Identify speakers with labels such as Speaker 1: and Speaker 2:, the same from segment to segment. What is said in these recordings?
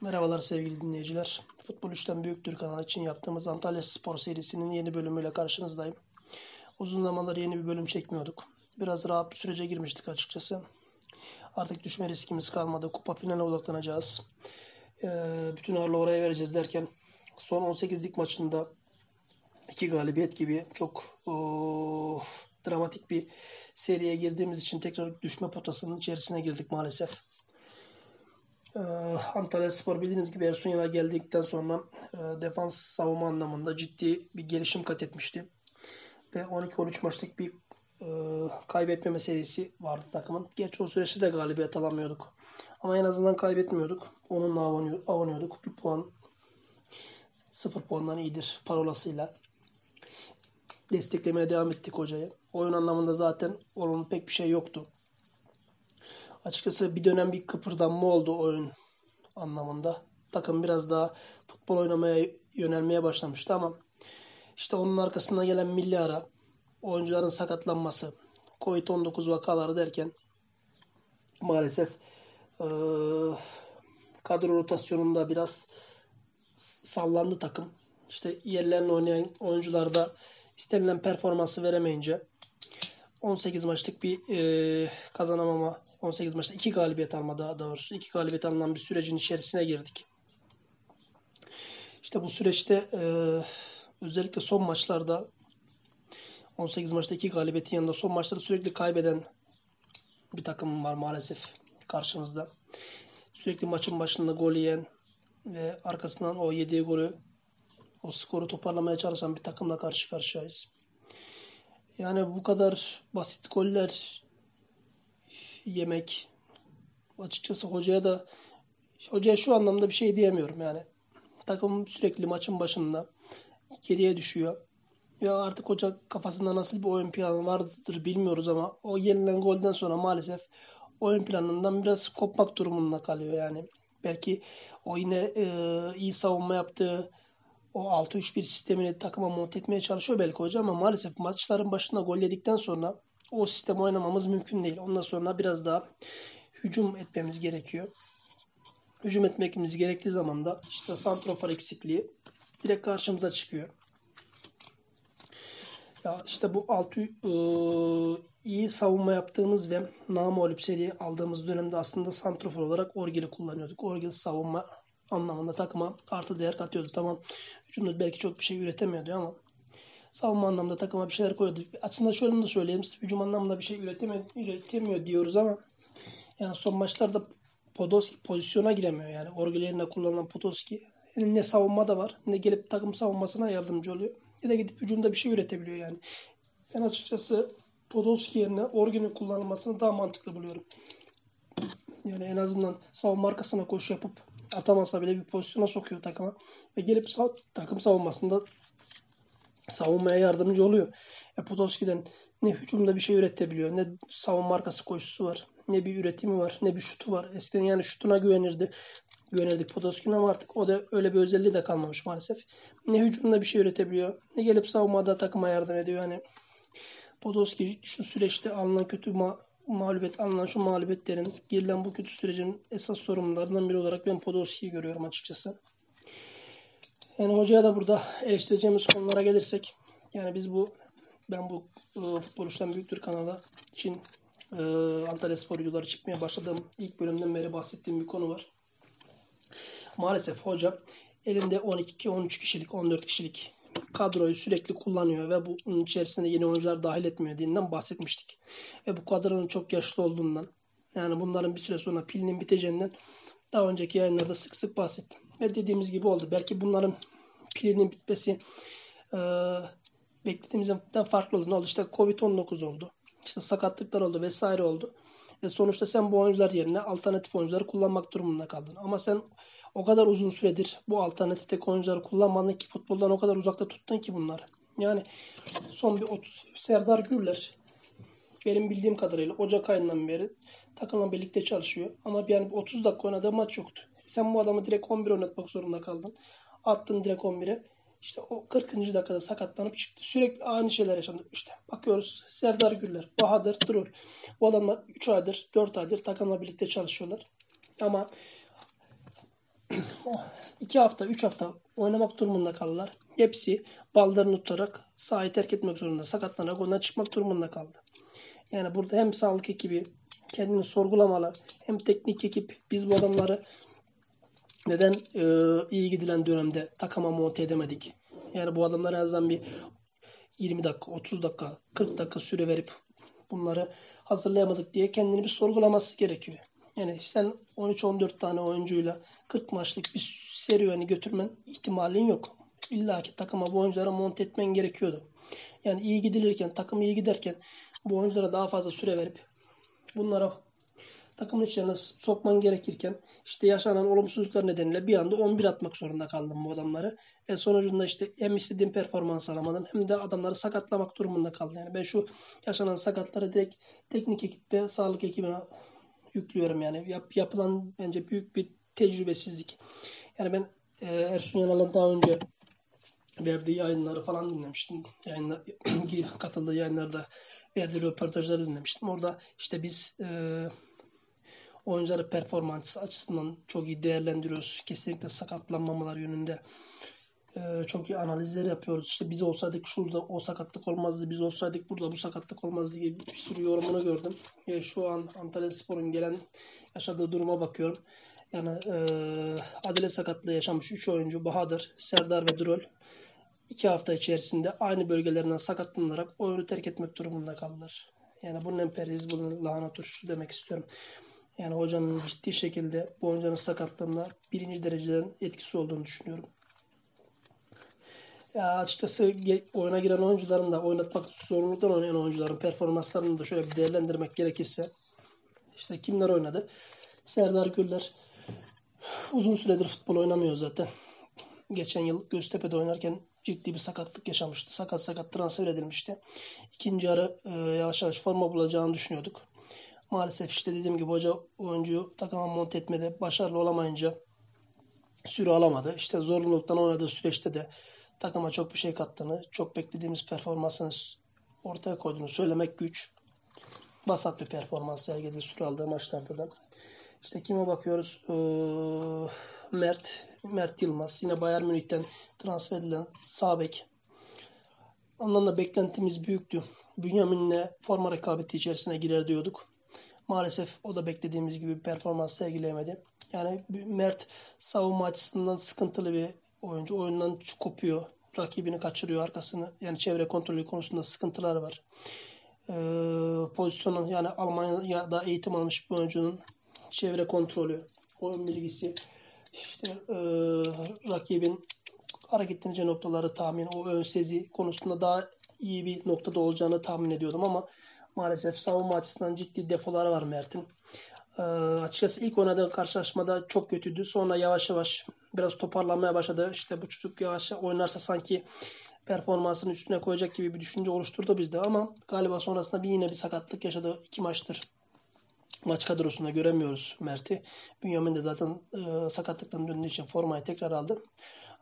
Speaker 1: Merhabalar sevgili dinleyiciler. Futbol 3'ten Büyüktür kanalı için yaptığımız Antalya Spor serisinin yeni bölümüyle karşınızdayım. Uzun zamanlar yeni bir bölüm çekmiyorduk. Biraz rahat bir sürece girmiştik açıkçası. Artık düşme riskimiz kalmadı. Kupa finale odaklanacağız. Ee, bütün ağırlığı oraya vereceğiz derken son 18'lik maçında iki galibiyet gibi çok oh, dramatik bir seriye girdiğimiz için tekrar düşme potasının içerisine girdik maalesef. Ee, Antalya Spor bildiğiniz gibi Ersun Yanal geldikten sonra e, defans savunma anlamında ciddi bir gelişim kat etmişti. Ve 12-13 maçlık bir e, kaybetmeme serisi vardı takımın. Gerçi o süreçte de galibiyet alamıyorduk. Ama en azından kaybetmiyorduk. Onunla avanıyorduk. Bir puan sıfır puandan iyidir parolasıyla desteklemeye devam ettik hocayı. Oyun anlamında zaten onun pek bir şey yoktu. Açıkçası bir dönem bir kıpırdanma oldu oyun anlamında. Takım biraz daha futbol oynamaya yönelmeye başlamıştı ama işte onun arkasında gelen milli ara, oyuncuların sakatlanması, Covid-19 vakaları derken maalesef e, kadro rotasyonunda biraz sallandı takım. İşte yerlerine oynayan oyuncular da istenilen performansı veremeyince 18 maçlık bir e, kazanamama 18 maçta 2 galibiyet alma daha doğrusu 2 galibiyet alınan bir sürecin içerisine girdik. İşte bu süreçte e, özellikle son maçlarda 18 maçta 2 galibiyetin yanında son maçlarda sürekli kaybeden bir takım var maalesef karşımızda. Sürekli maçın başında gol yiyen ve arkasından o yediği golü o skoru toparlamaya çalışan bir takımla karşı karşıyayız. Yani bu kadar basit goller yemek açıkçası hocaya da hocaya şu anlamda bir şey diyemiyorum yani. Takım sürekli maçın başında geriye düşüyor. Ya artık hoca kafasında nasıl bir oyun planı vardır bilmiyoruz ama o yenilen golden sonra maalesef oyun planından biraz kopmak durumunda kalıyor yani. Belki o yine e, iyi savunma yaptığı o 6-3-1 sistemini takıma monte etmeye çalışıyor belki hoca ama maalesef maçların başında gol yedikten sonra o sistem oynamamız mümkün değil. Ondan sonra biraz daha hücum etmemiz gerekiyor. Hücum etmemiz gerektiği zaman da işte santrofor eksikliği direkt karşımıza çıkıyor. Ya işte bu altı e, iyi savunma yaptığımız ve namağlup seri aldığımız dönemde aslında santrofor olarak Orgil'i kullanıyorduk. Orgil savunma anlamında takıma artı değer katıyordu. Tamam hücumda belki çok bir şey üretemiyordu ama savunma anlamda takıma bir şeyler koyuyordu. Aslında şöyle de söyleyeyim. Hücum anlamda bir şey üretemiyor, diyoruz ama yani son maçlarda Podolski pozisyona giremiyor yani. Orgil kullanılan Podolski ne savunma da var ne gelip takım savunmasına yardımcı oluyor. Ya da gidip hücumda bir şey üretebiliyor yani. Ben açıkçası Podolski yerine Orgin'in kullanılmasını daha mantıklı buluyorum. Yani en azından savunma arkasına koşu yapıp atamasa bile bir pozisyona sokuyor takıma. Ve gelip takım savunmasında savunmaya yardımcı oluyor. E, Podolski'den ne hücumda bir şey üretebiliyor, ne savunma arkası koşusu var, ne bir üretimi var, ne bir şutu var. Eskiden yani şutuna güvenirdi. Güvenirdik Podolski'nin ama artık o da öyle bir özelliği de kalmamış maalesef. Ne hücumda bir şey üretebiliyor, ne gelip savunmada takıma yardım ediyor. Yani Podolski şu süreçte alınan kötü ma mağlubiyet, alınan şu mağlubiyetlerin, girilen bu kötü sürecin esas sorumlularından biri olarak ben Podolski'yi görüyorum açıkçası. Yani hocaya da burada eleştireceğimiz konulara gelirsek yani biz bu ben bu e, Futbol Üçten Büyüktür kanalı için e, Antalya Spor videoları çıkmaya başladığım ilk bölümden beri bahsettiğim bir konu var. Maalesef hoca elinde 12 13 kişilik, 14 kişilik kadroyu sürekli kullanıyor ve bunun içerisinde yeni oyuncular dahil etmiyor diyenden bahsetmiştik. Ve bu kadronun çok yaşlı olduğundan yani bunların bir süre sonra pilinin biteceğinden daha önceki yayınlarda sık sık bahsettim. Ve dediğimiz gibi oldu. Belki bunların pilinin bitmesi e, beklediğimizden farklı oldu. Ne oldu? İşte Covid-19 oldu. İşte sakatlıklar oldu vesaire oldu. Ve sonuçta sen bu oyuncular yerine alternatif oyuncuları kullanmak durumunda kaldın. Ama sen o kadar uzun süredir bu alternatifteki oyuncuları kullanmadın ki futboldan o kadar uzakta tuttun ki bunları. Yani son bir 30 Serdar Gürler benim bildiğim kadarıyla Ocak ayından beri takımla birlikte çalışıyor. Ama yani 30 dakika oynadığı maç yoktu. Sen bu adamı direkt 11 oynatmak zorunda kaldın. Attın direkt 11'e. İşte o 40. dakikada sakatlanıp çıktı. Sürekli aynı şeyler yaşandı. İşte bakıyoruz Serdar Güller, Bahadır Durur. Bu adamlar 3 aydır, 4 aydır takımla birlikte çalışıyorlar. Ama 2 hafta, 3 hafta oynamak durumunda kaldılar. Hepsi ballarını tutarak sahayı terk etmek zorunda. Sakatlanarak ondan çıkmak durumunda kaldı. Yani burada hem sağlık ekibi kendini sorgulamalı hem teknik ekip biz bu adamları neden e, iyi gidilen dönemde takıma monte edemedik? Yani bu adamlar en azından bir 20 dakika, 30 dakika, 40 dakika süre verip bunları hazırlayamadık diye kendini bir sorgulaması gerekiyor. Yani sen 13-14 tane oyuncuyla 40 maçlık bir serüveni götürmen ihtimalin yok. İlla ki takıma bu oyunculara monte etmen gerekiyordu. Yani iyi gidilirken, takım iyi giderken bu oyunculara daha fazla süre verip bunlara takımın içine sokman gerekirken işte yaşanan olumsuzluklar nedeniyle bir anda 11 atmak zorunda kaldım bu adamları. E sonucunda işte hem istediğim performans alamadın hem de adamları sakatlamak durumunda kaldım. Yani ben şu yaşanan sakatları direkt teknik ekip ve sağlık ekibine yüklüyorum yani. Yap, yapılan bence büyük bir tecrübesizlik. Yani ben e, Ersun Yanal'ın daha önce verdiği yayınları falan dinlemiştim. Yayınlar, katıldığı yayınlarda verdiği röportajları dinlemiştim. Orada işte biz e, oyuncuları performans açısından çok iyi değerlendiriyoruz. Kesinlikle sakatlanmamalar yönünde e, çok iyi analizler yapıyoruz. İşte biz olsaydık şurada o sakatlık olmazdı, biz olsaydık burada bu sakatlık olmazdı gibi bir sürü yorumunu gördüm. E, şu an Antalya Spor'un gelen yaşadığı duruma bakıyorum. Yani e, adile sakatlığı yaşamış 3 oyuncu Bahadır, Serdar ve Drol 2 hafta içerisinde aynı bölgelerinden sakatlanarak oyunu terk etmek durumunda kaldılar. Yani bunun emperiyizm, bunun lahana turşusu demek istiyorum. Yani hocanın ciddi şekilde bu oyuncunun sakatlığında birinci dereceden etkisi olduğunu düşünüyorum. Ya açıkçası oyuna giren oyuncuların da oynatmak zorunluluktan oynayan oyuncuların performanslarını da şöyle bir değerlendirmek gerekirse işte kimler oynadı? Serdar Güller uzun süredir futbol oynamıyor zaten. Geçen yıl Göztepe'de oynarken ciddi bir sakatlık yaşamıştı. Sakat sakat transfer edilmişti. İkinci yarı e, yavaş yavaş forma bulacağını düşünüyorduk. Maalesef işte dediğim gibi hoca oyuncuyu takıma monte etmede başarılı olamayınca süre alamadı. İşte zorunluluktan oynadığı süreçte de takıma çok bir şey kattığını, çok beklediğimiz performansını ortaya koyduğunu söylemek güç. Basat bir performans sergiledi süre aldığı maçlarda da. İşte kime bakıyoruz? Ee, Mert, Mert Yılmaz. Yine Bayern Münih'ten transfer edilen Sabek. Ondan da beklentimiz büyüktü. Bünyamin'le forma rekabeti içerisine girer diyorduk. Maalesef o da beklediğimiz gibi performans sergileyemedi. Yani Mert savunma açısından sıkıntılı bir oyuncu. Oyundan kopuyor. Rakibini kaçırıyor arkasını. Yani çevre kontrolü konusunda sıkıntılar var. Ee, pozisyonu yani Almanya'da eğitim almış bir oyuncunun çevre kontrolü, oyun bilgisi, işte e, rakibin hareketleneceği noktaları tahmin, o ön sezi konusunda daha iyi bir noktada olacağını tahmin ediyordum ama maalesef savunma açısından ciddi defoları var Mert'in. E, açıkçası ilk oynadığı karşılaşmada çok kötüydü. Sonra yavaş yavaş biraz toparlanmaya başladı. İşte bu çocuk yavaş oynarsa sanki performansını üstüne koyacak gibi bir düşünce oluşturdu bizde ama galiba sonrasında bir yine bir sakatlık yaşadı. iki maçtır maç kadrosunda göremiyoruz Mert'i. Bünyamin de zaten e, sakatlıktan döndüğü için formayı tekrar aldı.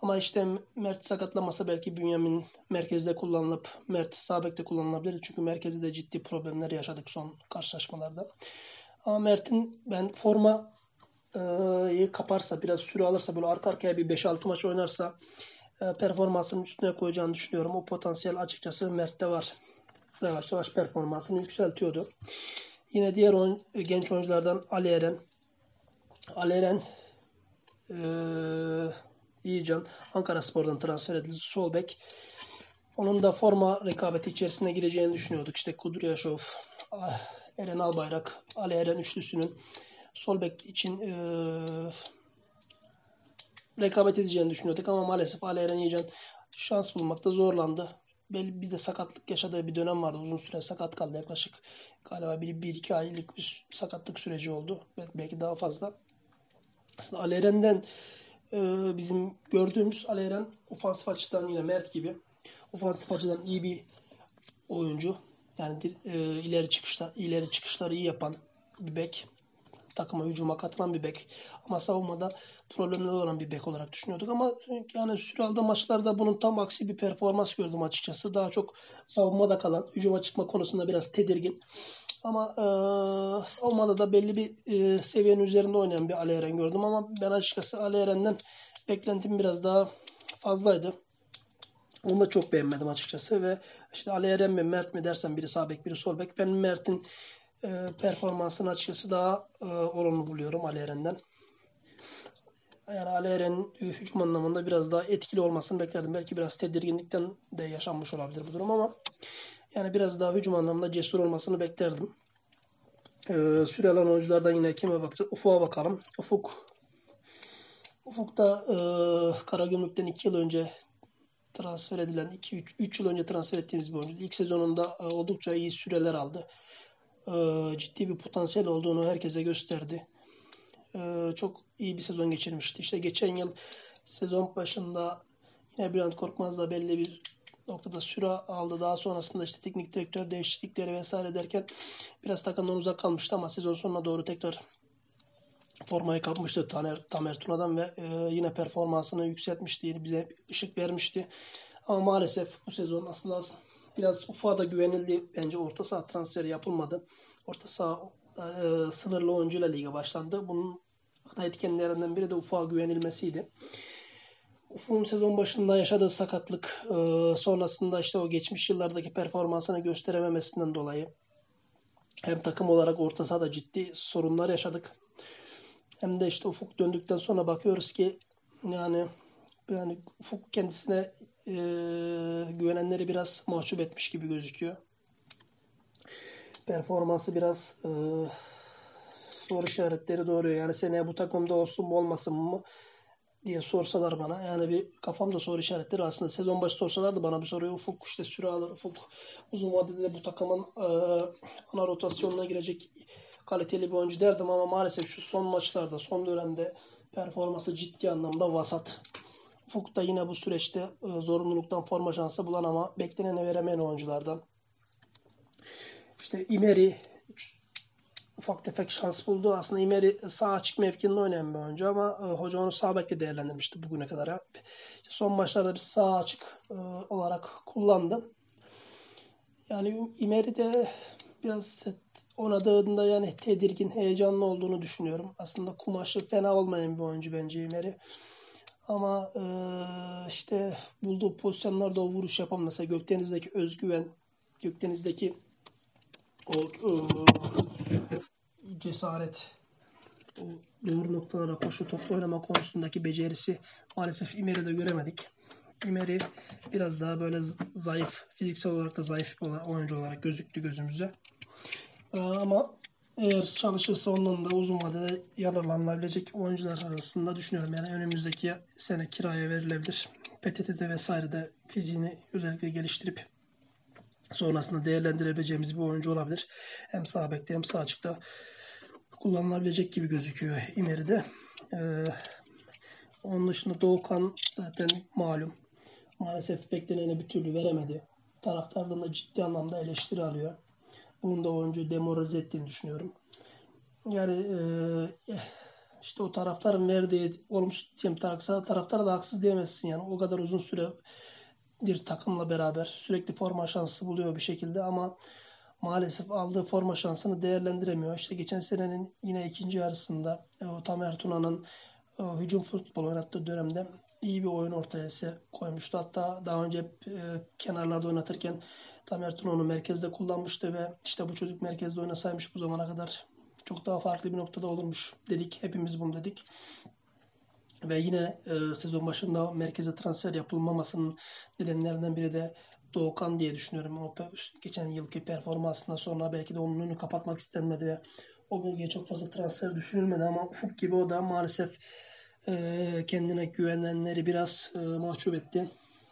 Speaker 1: Ama işte Mert sakatlamasa belki Bünyamin merkezde kullanılıp Mert sağ bekte kullanılabilir. Çünkü merkezde de ciddi problemler yaşadık son karşılaşmalarda. Ama Mert'in ben forma e, kaparsa biraz süre alırsa böyle arka arkaya bir 5-6 maç oynarsa e, performansının üstüne koyacağını düşünüyorum. O potansiyel açıkçası Mert'te var. Yavaş yavaş performansını yükseltiyordu. Yine diğer oyun, genç oyunculardan Ali Eren. Ali Eren e, İyican Ankara Spor'dan transfer edildi. Sol bek. Onun da forma rekabeti içerisine gireceğini düşünüyorduk. İşte Kudryashov, ah, Eren Albayrak, Ali Eren üçlüsünün sol bek için e, rekabet edeceğini düşünüyorduk ama maalesef Ali Eren Yiğcan şans bulmakta zorlandı belli bir de sakatlık yaşadığı bir dönem vardı. Uzun süre sakat kaldı. Yaklaşık galiba bir, bir iki aylık bir sakatlık süreci oldu. Belki daha fazla. Aslında Aleren'den e, bizim gördüğümüz Aleren ofansif açıdan yine Mert gibi ofansif açıdan iyi bir oyuncu. Yani e, ileri çıkışlar ileri çıkışları iyi yapan bir bek. Takıma hücuma katılan bir bek. Ama savunmada problemleri olan bir bek olarak düşünüyorduk. Ama yani süre aldığı maçlarda bunun tam aksi bir performans gördüm açıkçası. Daha çok savunmada kalan, hücuma çıkma konusunda biraz tedirgin. Ama e, savunmada da belli bir e, seviyenin üzerinde oynayan bir Ali Eren gördüm. Ama ben açıkçası Ali Eren'den beklentim biraz daha fazlaydı. Onu da çok beğenmedim açıkçası ve işte Ali Eren mi Mert mi dersen biri sağ bek biri sol bek. Ben Mert'in e, performansını açıkçası daha e, olumlu buluyorum Ali Eren'den. Yani Ali Eren'in hücum anlamında biraz daha etkili olmasını beklerdim. Belki biraz tedirginlikten de yaşanmış olabilir bu durum ama yani biraz daha hücum anlamında cesur olmasını beklerdim. Ee, süre alan oyunculardan yine kime bakacağız? Ufuk'a bakalım. Ufuk Ufuk da e, Karagümrük'ten 2 yıl önce transfer edilen 2-3 yıl önce transfer ettiğimiz bir oyuncu. İlk sezonunda e, oldukça iyi süreler aldı. E, ciddi bir potansiyel olduğunu herkese gösterdi. E, çok iyi bir sezon geçirmişti. İşte geçen yıl sezon başında yine Bülent Korkmaz da belli bir noktada süre aldı. Daha sonrasında işte teknik direktör değişiklikleri vesaire derken biraz takımdan uzak kalmıştı ama sezon sonuna doğru tekrar formayı kapmıştı Taner, Tamer Tuna'dan ve e, yine performansını yükseltmişti. Yine bize ışık vermişti. Ama maalesef bu sezon aslında biraz ufa da güvenildi. Bence orta saha transferi yapılmadı. Orta saha e, sınırlı oyuncuyla lige başlandı. Bunun ana etkenlerinden biri de ufa güvenilmesiydi. Ufuk'un sezon başında yaşadığı sakatlık e, sonrasında işte o geçmiş yıllardaki performansını gösterememesinden dolayı hem takım olarak orta sahada ciddi sorunlar yaşadık. Hem de işte Ufuk döndükten sonra bakıyoruz ki yani yani Ufuk kendisine e, güvenenleri biraz mahcup etmiş gibi gözüküyor. Performansı biraz e, soru işaretleri doğuruyor. Yani seneye bu takımda olsun mu olmasın mı diye sorsalar bana. Yani bir kafamda soru işaretleri aslında sezon başı sorsalardı bana bir soruyu Ufuk işte süre alır. Ufuk uzun vadede bu takımın e, ana rotasyonuna girecek kaliteli bir oyuncu derdim ama maalesef şu son maçlarda, son dönemde performansı ciddi anlamda vasat. Ufuk da yine bu süreçte e, zorunluluktan forma şansı bulan ama beklenene veremeyen oyunculardan. İşte İmeri ufak tefek şans buldu. Aslında İmeri sağ açık mevkinde oynayan bir oyuncu ama e, hoca onu sağ bekle değerlendirmişti bugüne kadar. Son maçlarda bir sağ açık e, olarak kullandı. Yani İmeri de biraz oynadığında yani tedirgin, heyecanlı olduğunu düşünüyorum. Aslında kumaşı fena olmayan bir oyuncu bence İmeri. Ama e, işte bulduğu pozisyonlarda o vuruş yapan mesela Gökdeniz'deki özgüven, Gökdeniz'deki o e, cesaret, o doğru noktalara koşu topla oynama konusundaki becerisi maalesef İmeri'de göremedik. İmeri biraz daha böyle zayıf, fiziksel olarak da zayıf bir oyuncu olarak gözüktü gözümüze. Ee, ama eğer çalışırsa ondan da uzun vadede yararlanılabilecek oyuncular arasında düşünüyorum. Yani önümüzdeki sene kiraya verilebilir. PTT'de vesaire de fiziğini özellikle geliştirip sonrasında değerlendirebileceğimiz bir oyuncu olabilir. Hem sağ bekte hem sağ açıkta kullanılabilecek gibi gözüküyor İmeri'de. Ee, onun dışında Doğukan zaten malum. Maalesef bekleneni bir türlü veremedi. Taraftardan da ciddi anlamda eleştiri alıyor. Bunun da oyuncu demoralize ettiğini düşünüyorum. Yani e, işte o taraftarın verdiği olumsuz diyeyim taraftar, taraftara da haksız diyemezsin yani. O kadar uzun süre bir takımla beraber sürekli forma şansı buluyor bir şekilde ama maalesef aldığı forma şansını değerlendiremiyor. İşte geçen senenin yine ikinci yarısında e, o Tamer Tuna'nın e, hücum futbol oynattığı dönemde iyi bir oyun ortaya koymuştu. Hatta daha önce e, kenarlarda oynatırken Tam Ertuğrul onu merkezde kullanmıştı ve işte bu çocuk merkezde oynasaymış bu zamana kadar çok daha farklı bir noktada olurmuş dedik. Hepimiz bunu dedik. Ve yine e, sezon başında merkeze transfer yapılmamasının nedenlerinden biri de Doğukan diye düşünüyorum. O geçen yılki performansından sonra belki de onun önünü kapatmak istenmedi ve o bölgeye çok fazla transfer düşünülmedi ama Ufuk gibi o da maalesef kendine güvenenleri biraz e, mahcup etti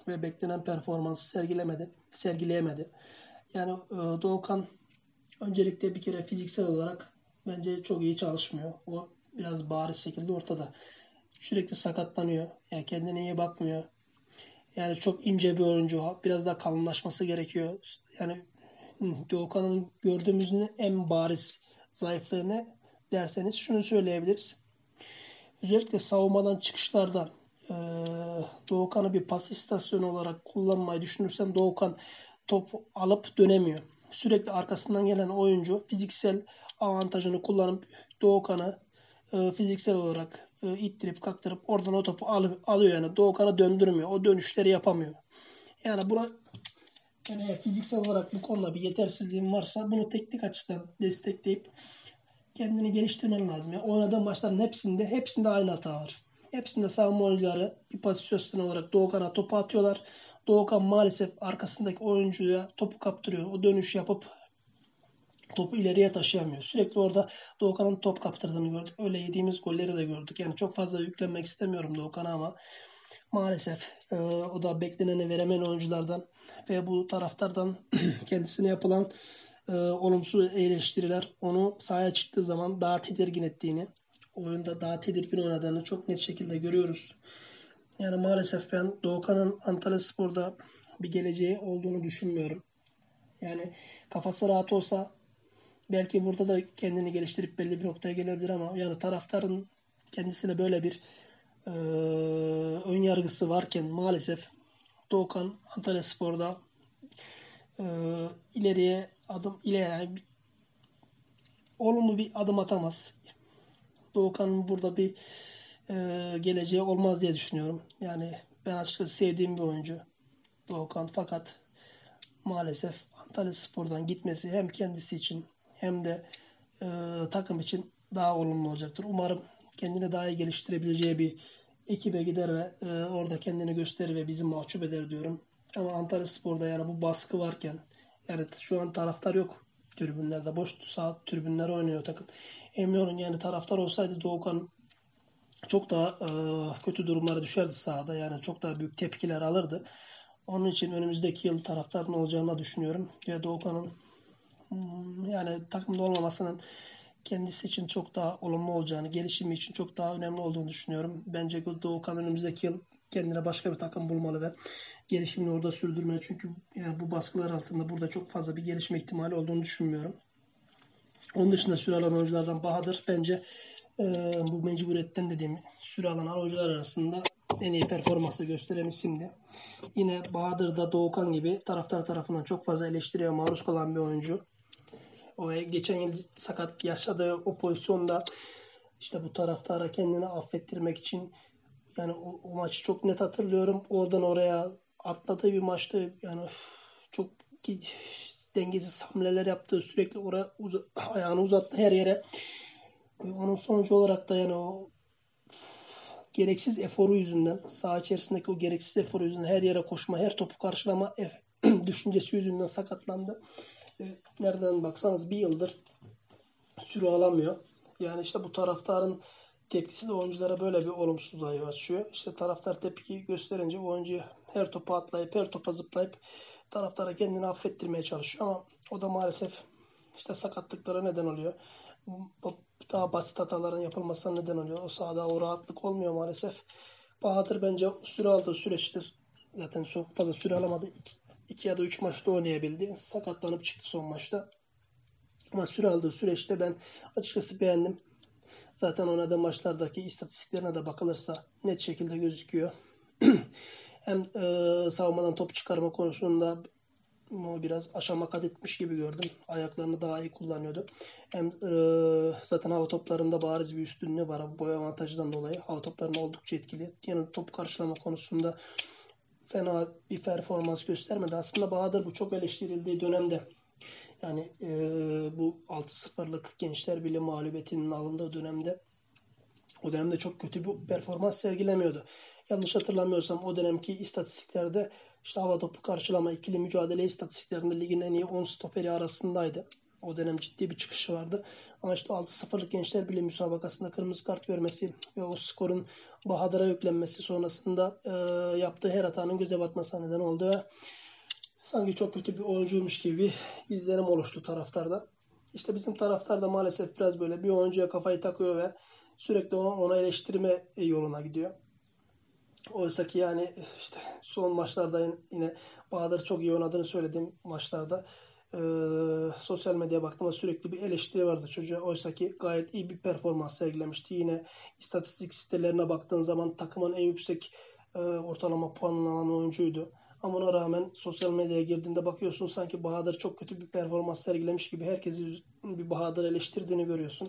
Speaker 1: ve beklenen performansı sergilemedi, sergileyemedi. Yani e, Doğukan öncelikle bir kere fiziksel olarak bence çok iyi çalışmıyor. O biraz bariz şekilde ortada. Sürekli sakatlanıyor. Yani kendine iyi bakmıyor. Yani çok ince bir oyuncu. Biraz daha kalınlaşması gerekiyor. Yani Doğukan'ın gördüğümüzün en bariz zayıflığını derseniz şunu söyleyebiliriz. Özellikle savunmadan çıkışlarda e, Doğukan'ı bir pas istasyonu olarak kullanmayı düşünürsem Doğukan top alıp dönemiyor. Sürekli arkasından gelen oyuncu fiziksel avantajını kullanıp Doğukan'ı e, fiziksel olarak e, ittirip kaktırıp oradan o topu al, alıyor yani Doğukan'ı döndürmüyor. O dönüşleri yapamıyor. Yani buna yani fiziksel olarak bu konuda bir yetersizliğin varsa bunu teknik açıdan destekleyip kendini geliştirmen lazım. Yani oynadığın maçların hepsinde hepsinde aynı hata var. Hepsinde savunma oyuncuları bir pozisyon olarak Doğukan'a topu atıyorlar. Doğukan maalesef arkasındaki oyuncuya topu kaptırıyor. O dönüş yapıp topu ileriye taşıyamıyor. Sürekli orada Doğukan'ın top kaptırdığını gördük. Öyle yediğimiz golleri de gördük. Yani çok fazla yüklenmek istemiyorum Doğukan'a ama maalesef e, o da bekleneni veremeyen oyunculardan ve bu taraftardan kendisine yapılan e, olumsuz eleştiriler onu sahaya çıktığı zaman daha tedirgin ettiğini, oyunda daha tedirgin oynadığını çok net şekilde görüyoruz. Yani maalesef ben Doğukan'ın Antalya Spor'da bir geleceği olduğunu düşünmüyorum. Yani kafası rahat olsa belki burada da kendini geliştirip belli bir noktaya gelebilir ama yani taraftarın kendisine böyle bir e, ön yargısı varken maalesef Doğukan Antalya Spor'da e, ileriye adım ileri olumlu bir adım atamaz. Doğukan'ın burada bir e, geleceği olmaz diye düşünüyorum. Yani ben açıkçası sevdiğim bir oyuncu Doğukan fakat maalesef Antalya Spor'dan gitmesi hem kendisi için hem de e, takım için daha olumlu olacaktır. Umarım kendini daha iyi geliştirebileceği bir ekibe gider ve e, orada kendini gösterir ve bizi mahcup eder diyorum. Ama Antalya Spor'da yani bu baskı varken yani şu an taraftar yok tribünlerde. Boş sağ tribünler oynuyor takım. Emin olun yani taraftar olsaydı Doğukan çok daha e, kötü durumlara düşerdi sahada. Yani çok daha büyük tepkiler alırdı. Onun için önümüzdeki yıl taraftarın olacağını düşünüyorum. Ve Doğukan'ın hmm, yani takımda olmamasının kendisi için çok daha olumlu olacağını, gelişimi için çok daha önemli olduğunu düşünüyorum. Bence Doğukan önümüzdeki yıl kendine başka bir takım bulmalı ve gelişimini orada sürdürmeli. Çünkü yani bu baskılar altında burada çok fazla bir gelişme ihtimali olduğunu düşünmüyorum. Onun dışında süre alan oyunculardan Bahadır bence e, bu mecburiyetten dediğim süre alan oyuncular arasında en iyi performansı gösteren isimdi. Yine Bahadır da Doğukan gibi taraftar tarafından çok fazla eleştiriye maruz kalan bir oyuncu. O geçen yıl sakat yaşadığı o pozisyonda işte bu taraftara kendini affettirmek için yani o, o maçı çok net hatırlıyorum. Oradan oraya atladığı bir maçtı. Yani çok dengesiz hamleler yaptı. Sürekli oraya uza, ayağını uzattı her yere. Onun sonucu olarak da yani o gereksiz eforu yüzünden, saha içerisindeki o gereksiz eforu yüzünden her yere koşma, her topu karşılama düşüncesi yüzünden sakatlandı. Nereden baksanız bir yıldır süre alamıyor. Yani işte bu taraftarın tepkisi de oyunculara böyle bir olumsuzluğa yol açıyor. İşte taraftar tepki gösterince oyuncu her topa atlayıp her topa zıplayıp taraftara kendini affettirmeye çalışıyor ama o da maalesef işte sakatlıklara neden oluyor. Daha basit hataların yapılmasına neden oluyor. O sahada o rahatlık olmuyor maalesef. Bahadır bence süre aldığı süreçte zaten çok fazla süre alamadı. 2 ya da 3 maçta oynayabildi. Sakatlanıp çıktı son maçta. Ama süre aldığı süreçte ben açıkçası beğendim. Zaten oynadığı maçlardaki istatistiklerine de bakılırsa net şekilde gözüküyor. Hem e, savunmadan top çıkarma konusunda o biraz aşama kat etmiş gibi gördüm. Ayaklarını daha iyi kullanıyordu. Hem e, zaten hava toplarında bariz bir üstünlüğü var boy avantajından dolayı. Hava toplarında oldukça etkili. Yani top karşılama konusunda fena bir performans göstermedi. Aslında Bahadır bu çok eleştirildiği dönemde yani e, bu 6-0'lık Gençler Birliği mağlubiyetinin alındığı dönemde o dönemde çok kötü bir performans sergilemiyordu. Yanlış hatırlamıyorsam o dönemki istatistiklerde işte hava topu karşılama ikili mücadele istatistiklerinde ligin en iyi 10 stoperi arasındaydı. O dönem ciddi bir çıkışı vardı. Ama işte 6-0'lık Gençler Birliği müsabakasında kırmızı kart görmesi ve o skorun Bahadır'a yüklenmesi sonrasında e, yaptığı her hatanın göze batmasına neden oldu sanki çok kötü bir oyuncuymuş gibi izlenim oluştu taraftarda. İşte bizim taraftar da maalesef biraz böyle bir oyuncuya kafayı takıyor ve sürekli ona, eleştirme yoluna gidiyor. Oysa ki yani işte son maçlarda yine Bahadır çok iyi oynadığını söylediğim maçlarda e, sosyal medyaya baktığımda sürekli bir eleştiri vardı çocuğa. Oysa ki gayet iyi bir performans sergilemişti. Yine istatistik sitelerine baktığın zaman takımın en yüksek e, ortalama puanını alan oyuncuydu. Ama ona rağmen sosyal medyaya girdiğinde bakıyorsun sanki Bahadır çok kötü bir performans sergilemiş gibi herkesi bir Bahadır eleştirdiğini görüyorsun.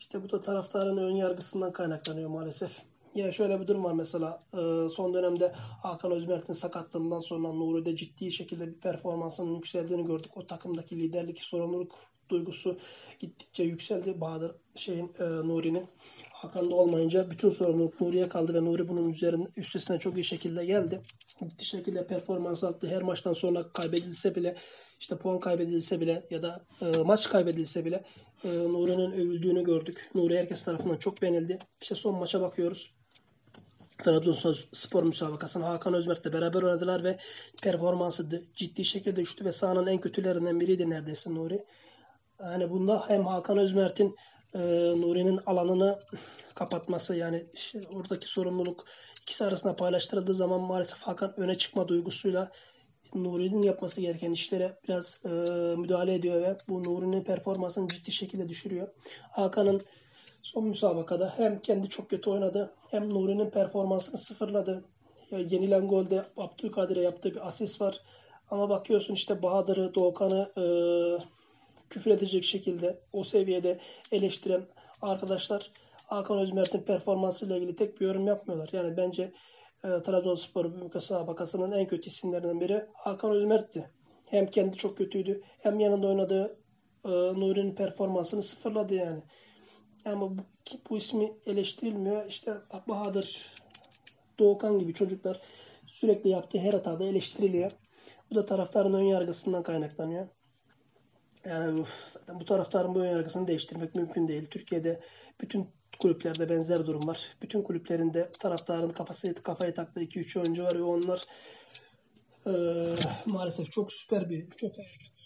Speaker 1: İşte bu da taraftarın ön yargısından kaynaklanıyor maalesef. Yine şöyle bir durum var mesela e, son dönemde Hakan Özmert'in sakatlığından sonra Nuri'de ciddi şekilde bir performansının yükseldiğini gördük. O takımdaki liderlik sorumluluk duygusu gittikçe yükseldi. Bahadır şeyin e, Nuri'nin Hakan'da olmayınca bütün sorumluluk Nuri'ye kaldı ve Nuri bunun üzerine üstesine çok iyi şekilde geldi. Ciddi şekilde performans aldı. Her maçtan sonra kaybedilse bile işte puan kaybedilse bile ya da e, maç kaybedilse bile e, Nuri'nin övüldüğünü gördük. Nuri herkes tarafından çok beğenildi. İşte son maça bakıyoruz. Trabzonspor müsabakasını Hakan Özmert'le beraber oynadılar ve performansı ciddi şekilde düştü ve sahanın en kötülerinden biriydi neredeyse Nuri. Yani bunda hem Hakan Özmert'in e, Nuri'nin alanını kapatması yani işte oradaki sorumluluk ikisi arasında paylaştırıldığı zaman maalesef Hakan öne çıkma duygusuyla Nuri'nin yapması gereken işlere biraz e, müdahale ediyor ve bu Nuri'nin performansını ciddi şekilde düşürüyor. Hakan'ın son müsabakada hem kendi çok kötü oynadı hem Nuri'nin performansını sıfırladı. Yani yenilen golde Abdülkadir'e yaptığı bir asist var. Ama bakıyorsun işte Bahadır'ı, Doğukan'ı e, küfür edecek şekilde o seviyede eleştiren arkadaşlar Hakan Özmert'in performansıyla ilgili tek bir yorum yapmıyorlar. Yani bence e, Trabzonspor müsabakasının en kötü isimlerinden biri Hakan Özmert'ti. Hem kendi çok kötüydü hem yanında oynadığı e, Nuri'nin performansını sıfırladı yani. Ama bu, bu ismi eleştirilmiyor. İşte Bahadır, Doğukan gibi çocuklar sürekli yaptığı her hatada eleştiriliyor. Bu da taraftarın ön yargısından kaynaklanıyor. Yani bu taraftarın bu ön yargısını değiştirmek mümkün değil. Türkiye'de bütün kulüplerde benzer durum var. Bütün kulüplerinde taraftarın kafası kafayı taktığı 2-3 oyuncu var ve onlar e, maalesef çok süper bir çok harika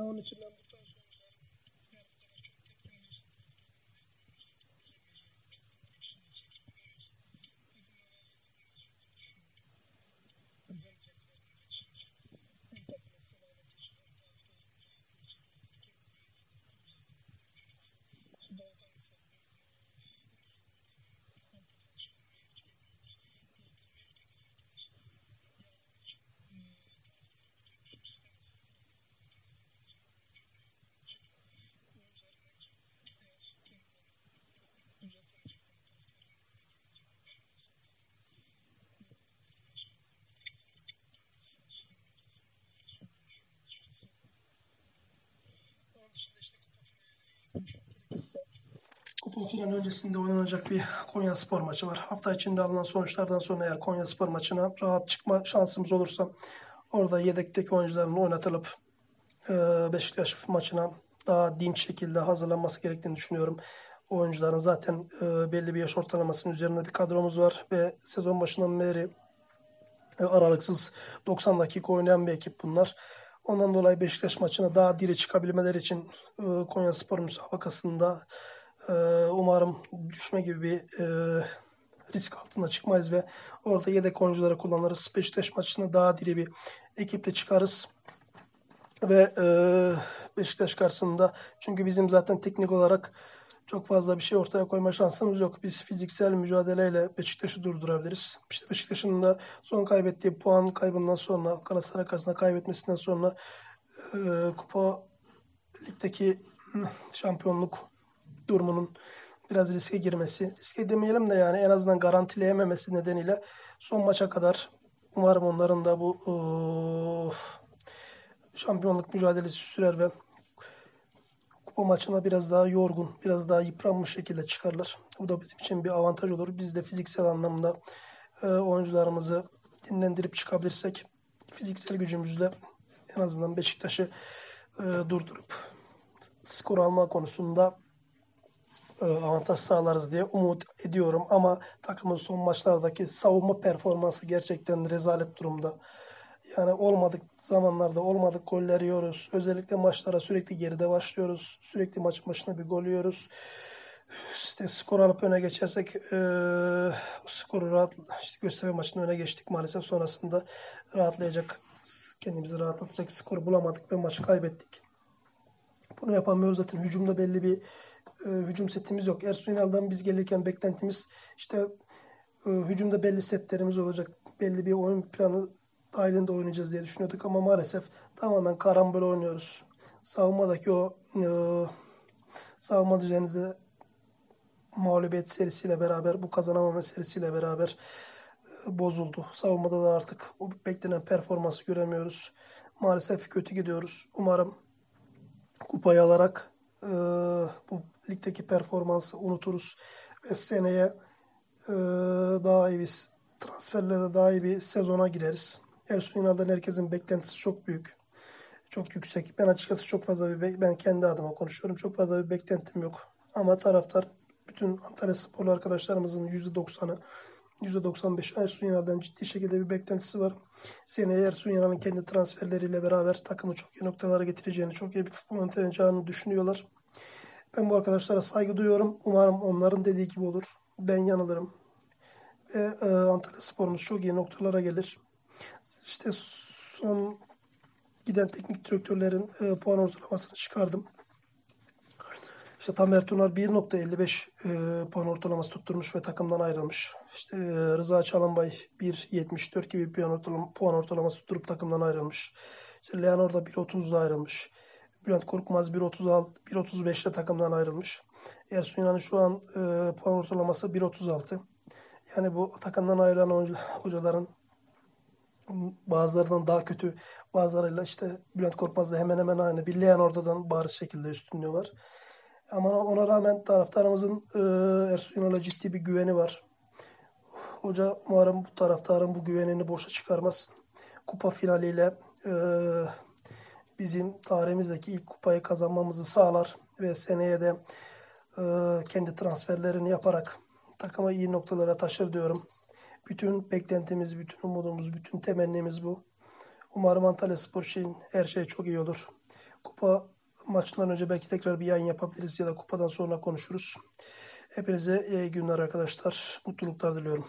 Speaker 1: Onun için Finali öncesinde oynanacak bir Konya Spor maçı var. Hafta içinde alınan sonuçlardan sonra eğer Konya Spor maçına rahat çıkma şansımız olursa orada yedekteki oyuncuların oynatılıp e, Beşiktaş maçına daha dinç şekilde hazırlanması gerektiğini düşünüyorum. Oyuncuların zaten e, belli bir yaş ortalamasının üzerinde bir kadromuz var ve sezon başından beri e, aralıksız 90 dakika oynayan bir ekip bunlar. Ondan dolayı Beşiktaş maçına daha diri çıkabilmeleri için Konya Spor müsabakasında e, umarım düşme gibi bir e, risk altında çıkmayız ve orada yedek oyuncuları kullanırız. Beşiktaş maçına daha diri bir ekiple çıkarız. Ve e, Beşiktaş karşısında çünkü bizim zaten teknik olarak çok fazla bir şey ortaya koyma şansımız yok. Biz fiziksel mücadeleyle Beşiktaş'ı durdurabiliriz. İşte Beşiktaş'ın da son kaybettiği puan kaybından sonra Galatasaray karşısında kaybetmesinden sonra e, Kupa Lig'deki şampiyonluk durumunun biraz riske girmesi, riske demeyelim de yani en azından garantileyememesi nedeniyle son maça kadar umarım onların da bu e, şampiyonluk mücadelesi sürer ve kupa maçına biraz daha yorgun, biraz daha yıpranmış şekilde çıkarlar. Bu da bizim için bir avantaj olur. Biz de fiziksel anlamda e, oyuncularımızı dinlendirip çıkabilirsek fiziksel gücümüzle en azından Beşiktaş'ı e, durdurup skor alma konusunda avantaj sağlarız diye umut ediyorum. Ama takımın son maçlardaki savunma performansı gerçekten rezalet durumda. Yani olmadık zamanlarda olmadık goller yiyoruz. Özellikle maçlara sürekli geride başlıyoruz. Sürekli maç başına bir gol yiyoruz. İşte skor alıp öne geçersek e, skoru rahat işte gösterme maçında öne geçtik maalesef sonrasında rahatlayacak kendimizi rahatlatacak skor bulamadık ve maçı kaybettik. Bunu yapamıyoruz zaten hücumda belli bir e, hücum setimiz yok. Ersun Yanal'dan biz gelirken beklentimiz işte e, hücumda belli setlerimiz olacak. Belli bir oyun planı dahilinde oynayacağız diye düşünüyorduk ama maalesef tamamen karambol oynuyoruz. Savunmadaki o e, savunma düzeninizi mağlubiyet serisiyle beraber bu kazanamama serisiyle beraber e, bozuldu. Savunmada da artık o beklenen performansı göremiyoruz. Maalesef kötü gidiyoruz. Umarım kupayı alarak e, bu ligdeki performansı unuturuz ve seneye e, daha iyi bir transferlere daha iyi bir sezona gireriz. Ersun Yanal'dan herkesin beklentisi çok büyük. Çok yüksek. Ben açıkçası çok fazla bir ben kendi adıma konuşuyorum. Çok fazla bir beklentim yok. Ama taraftar bütün Antalya sporlu arkadaşlarımızın %90'ı %95 Ersun Yanal'dan ciddi şekilde bir beklentisi var. Seneye Ersun Yanal'ın kendi transferleriyle beraber takımı çok iyi noktalara getireceğini, çok iyi bir futbol yöneteceğini düşünüyorlar. Ben bu arkadaşlara saygı duyuyorum. Umarım onların dediği gibi olur. Ben yanılırım. Ve e, Antalya sporumuz çok iyi noktalara gelir. İşte son giden teknik direktörlerin e, puan ortalamasını çıkardım. İşte Tamer Tunar 1.55 e, puan ortalaması tutturmuş ve takımdan ayrılmış. İşte e, Rıza Çalınbay 1.74 gibi puan, ortalama, puan ortalaması tutturup takımdan ayrılmış. İşte Leonor da 1.30'da ayrılmış. Bülent Korkmaz 1.35'te takımdan ayrılmış. Ersun Yanal'ın şu an e, puan ortalaması 1.36. Yani bu takımdan ayrılan hocaların bazılarından daha kötü, bazılarıyla işte Bülent Korkmaz'la hemen hemen aynı. Bir Leonor'dan bariz şekilde üstünlüğü var. Ama ona rağmen taraftarımızın e, Ersun Yanal'a ciddi bir güveni var. Hoca umarım bu taraftarın bu güvenini boşa çıkarmaz. Kupa finaliyle e, bizim tarihimizdeki ilk kupayı kazanmamızı sağlar ve seneye de e, kendi transferlerini yaparak takımı iyi noktalara taşır diyorum. Bütün beklentimiz, bütün umudumuz, bütün temennimiz bu. Umarım Antalya Spor için her şey çok iyi olur. Kupa maçından önce belki tekrar bir yayın yapabiliriz ya da kupadan sonra konuşuruz. Hepinize iyi günler arkadaşlar. Mutluluklar diliyorum.